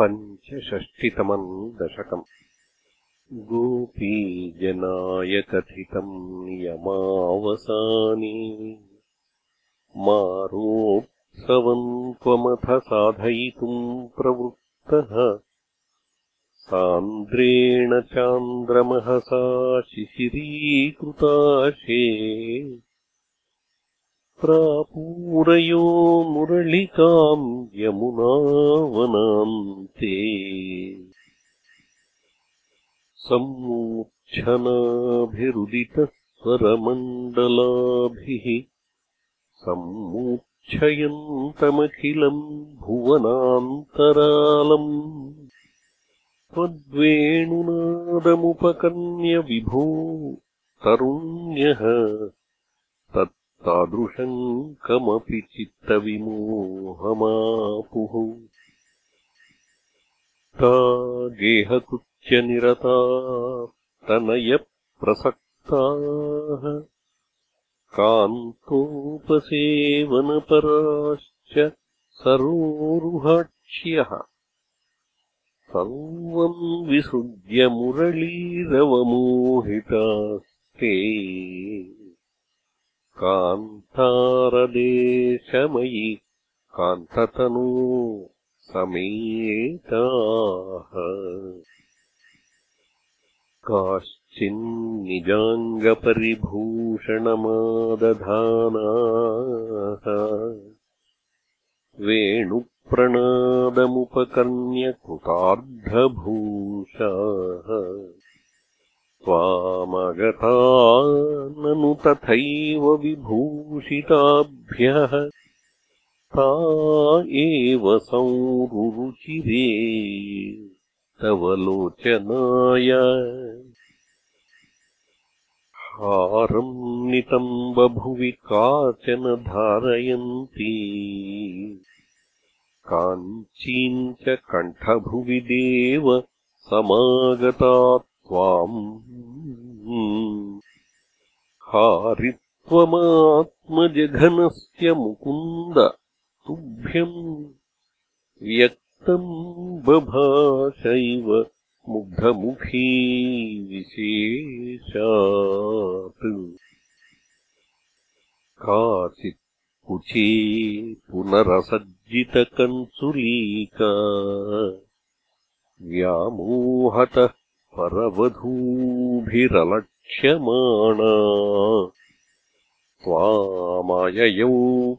पञ्चषष्टितमम् दशकम्। गोपीजनाय कथितम् नियमावसाने मारोत्सवम् त्वमथ साधयितुम् प्रवृत्तः। सान्द्रेण चान्द्रमहसा शिशिरीकृताशे प्रापूरयो मुरलिकाम् यमुनावनान्ते सम्मूर्च्छनाभिरुदितस्वरमण्डलाभिः सम्मूर्च्छयन्तमखिलम् भुवनान्तरालम् त्वद्वेणुनादमुपकर्ण्यविभो तरुण्यः तादृशम् कमपि चित्तविमोहमापुः ता गेहकृत्यनिरता तनयप्रसक्ताः। कान्तोपसेवनपराश्च सरोरुहाक्ष्यः। सर्वम् विसृज्य मुरलीरवमोहितास्ते कान्तारदेशमयि कान्ततनो समेताः। काश्चिन्निजाङ्गपरिभूषणमादधानाः। वेणुप्रणादमुपकर्ण्यकृतार्धभूषाः ननु तथैव विभूषिताभ्यः ता एव संरुचिरे तव लोचनाय। हारम् नितम्बभुवि काचन धारयन्ती। काञ्चीम् च कण्ठभुवि देव समागता त्वाम् हारित्वमात्मजघनस्य मुकुन्द तुभ्यम् व्यक्तम् बभाषैव मुग्धमुखी विशेषात्। काचित् कुची पुनरसज्जितकञ्चुलीका व्यामोहतः परवधूभिरलक्ष्यमाणा। त्वामाययौ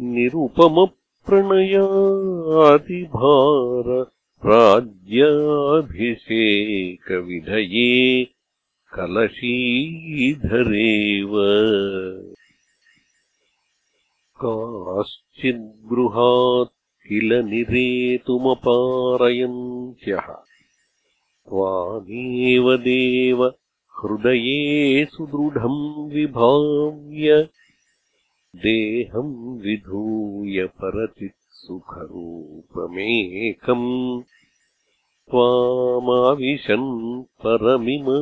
निरुपमप्रणयातिभार राज्याभिषेकविधये कलशीधरेव। काश्चिद्गृहात् किल निरेतुमपारयन्त्यः त्वामेव देव हृदये सुदृढम् विभाव्य देहम् विधूय परचित्सुखरूपमेकम्। त्वामाविशन् परमिमा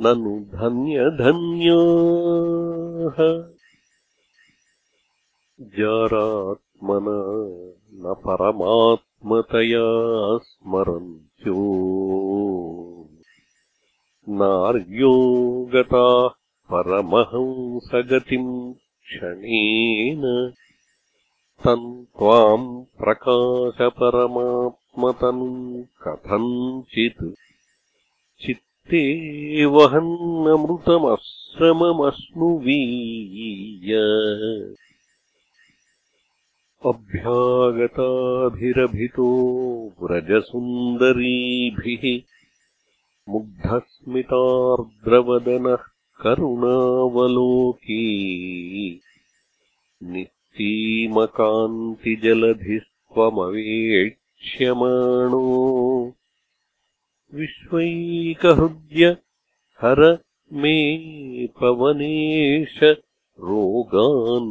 ननु धन्यधन्याः। जारात्मना न परमात्मतया स्मरन्त्यो नार्यो गताः परमहंसगतिम् क्षणेन तम् त्वाम् प्रकाशपरमात्मतनुम् कथञ्चित् चित्ते वहन्नमृतमश्रममश्नुवीय अभ्यागताभिरभितो व्रजसुन्दरीभिः मुग्धस्मितार्द्रवदनः करुणावलोकी निःसीमकान्तिजलधिस्त्वमवेक्ष्यमाणो विश्वैकहृद्य हर मे पवनेश रोगान्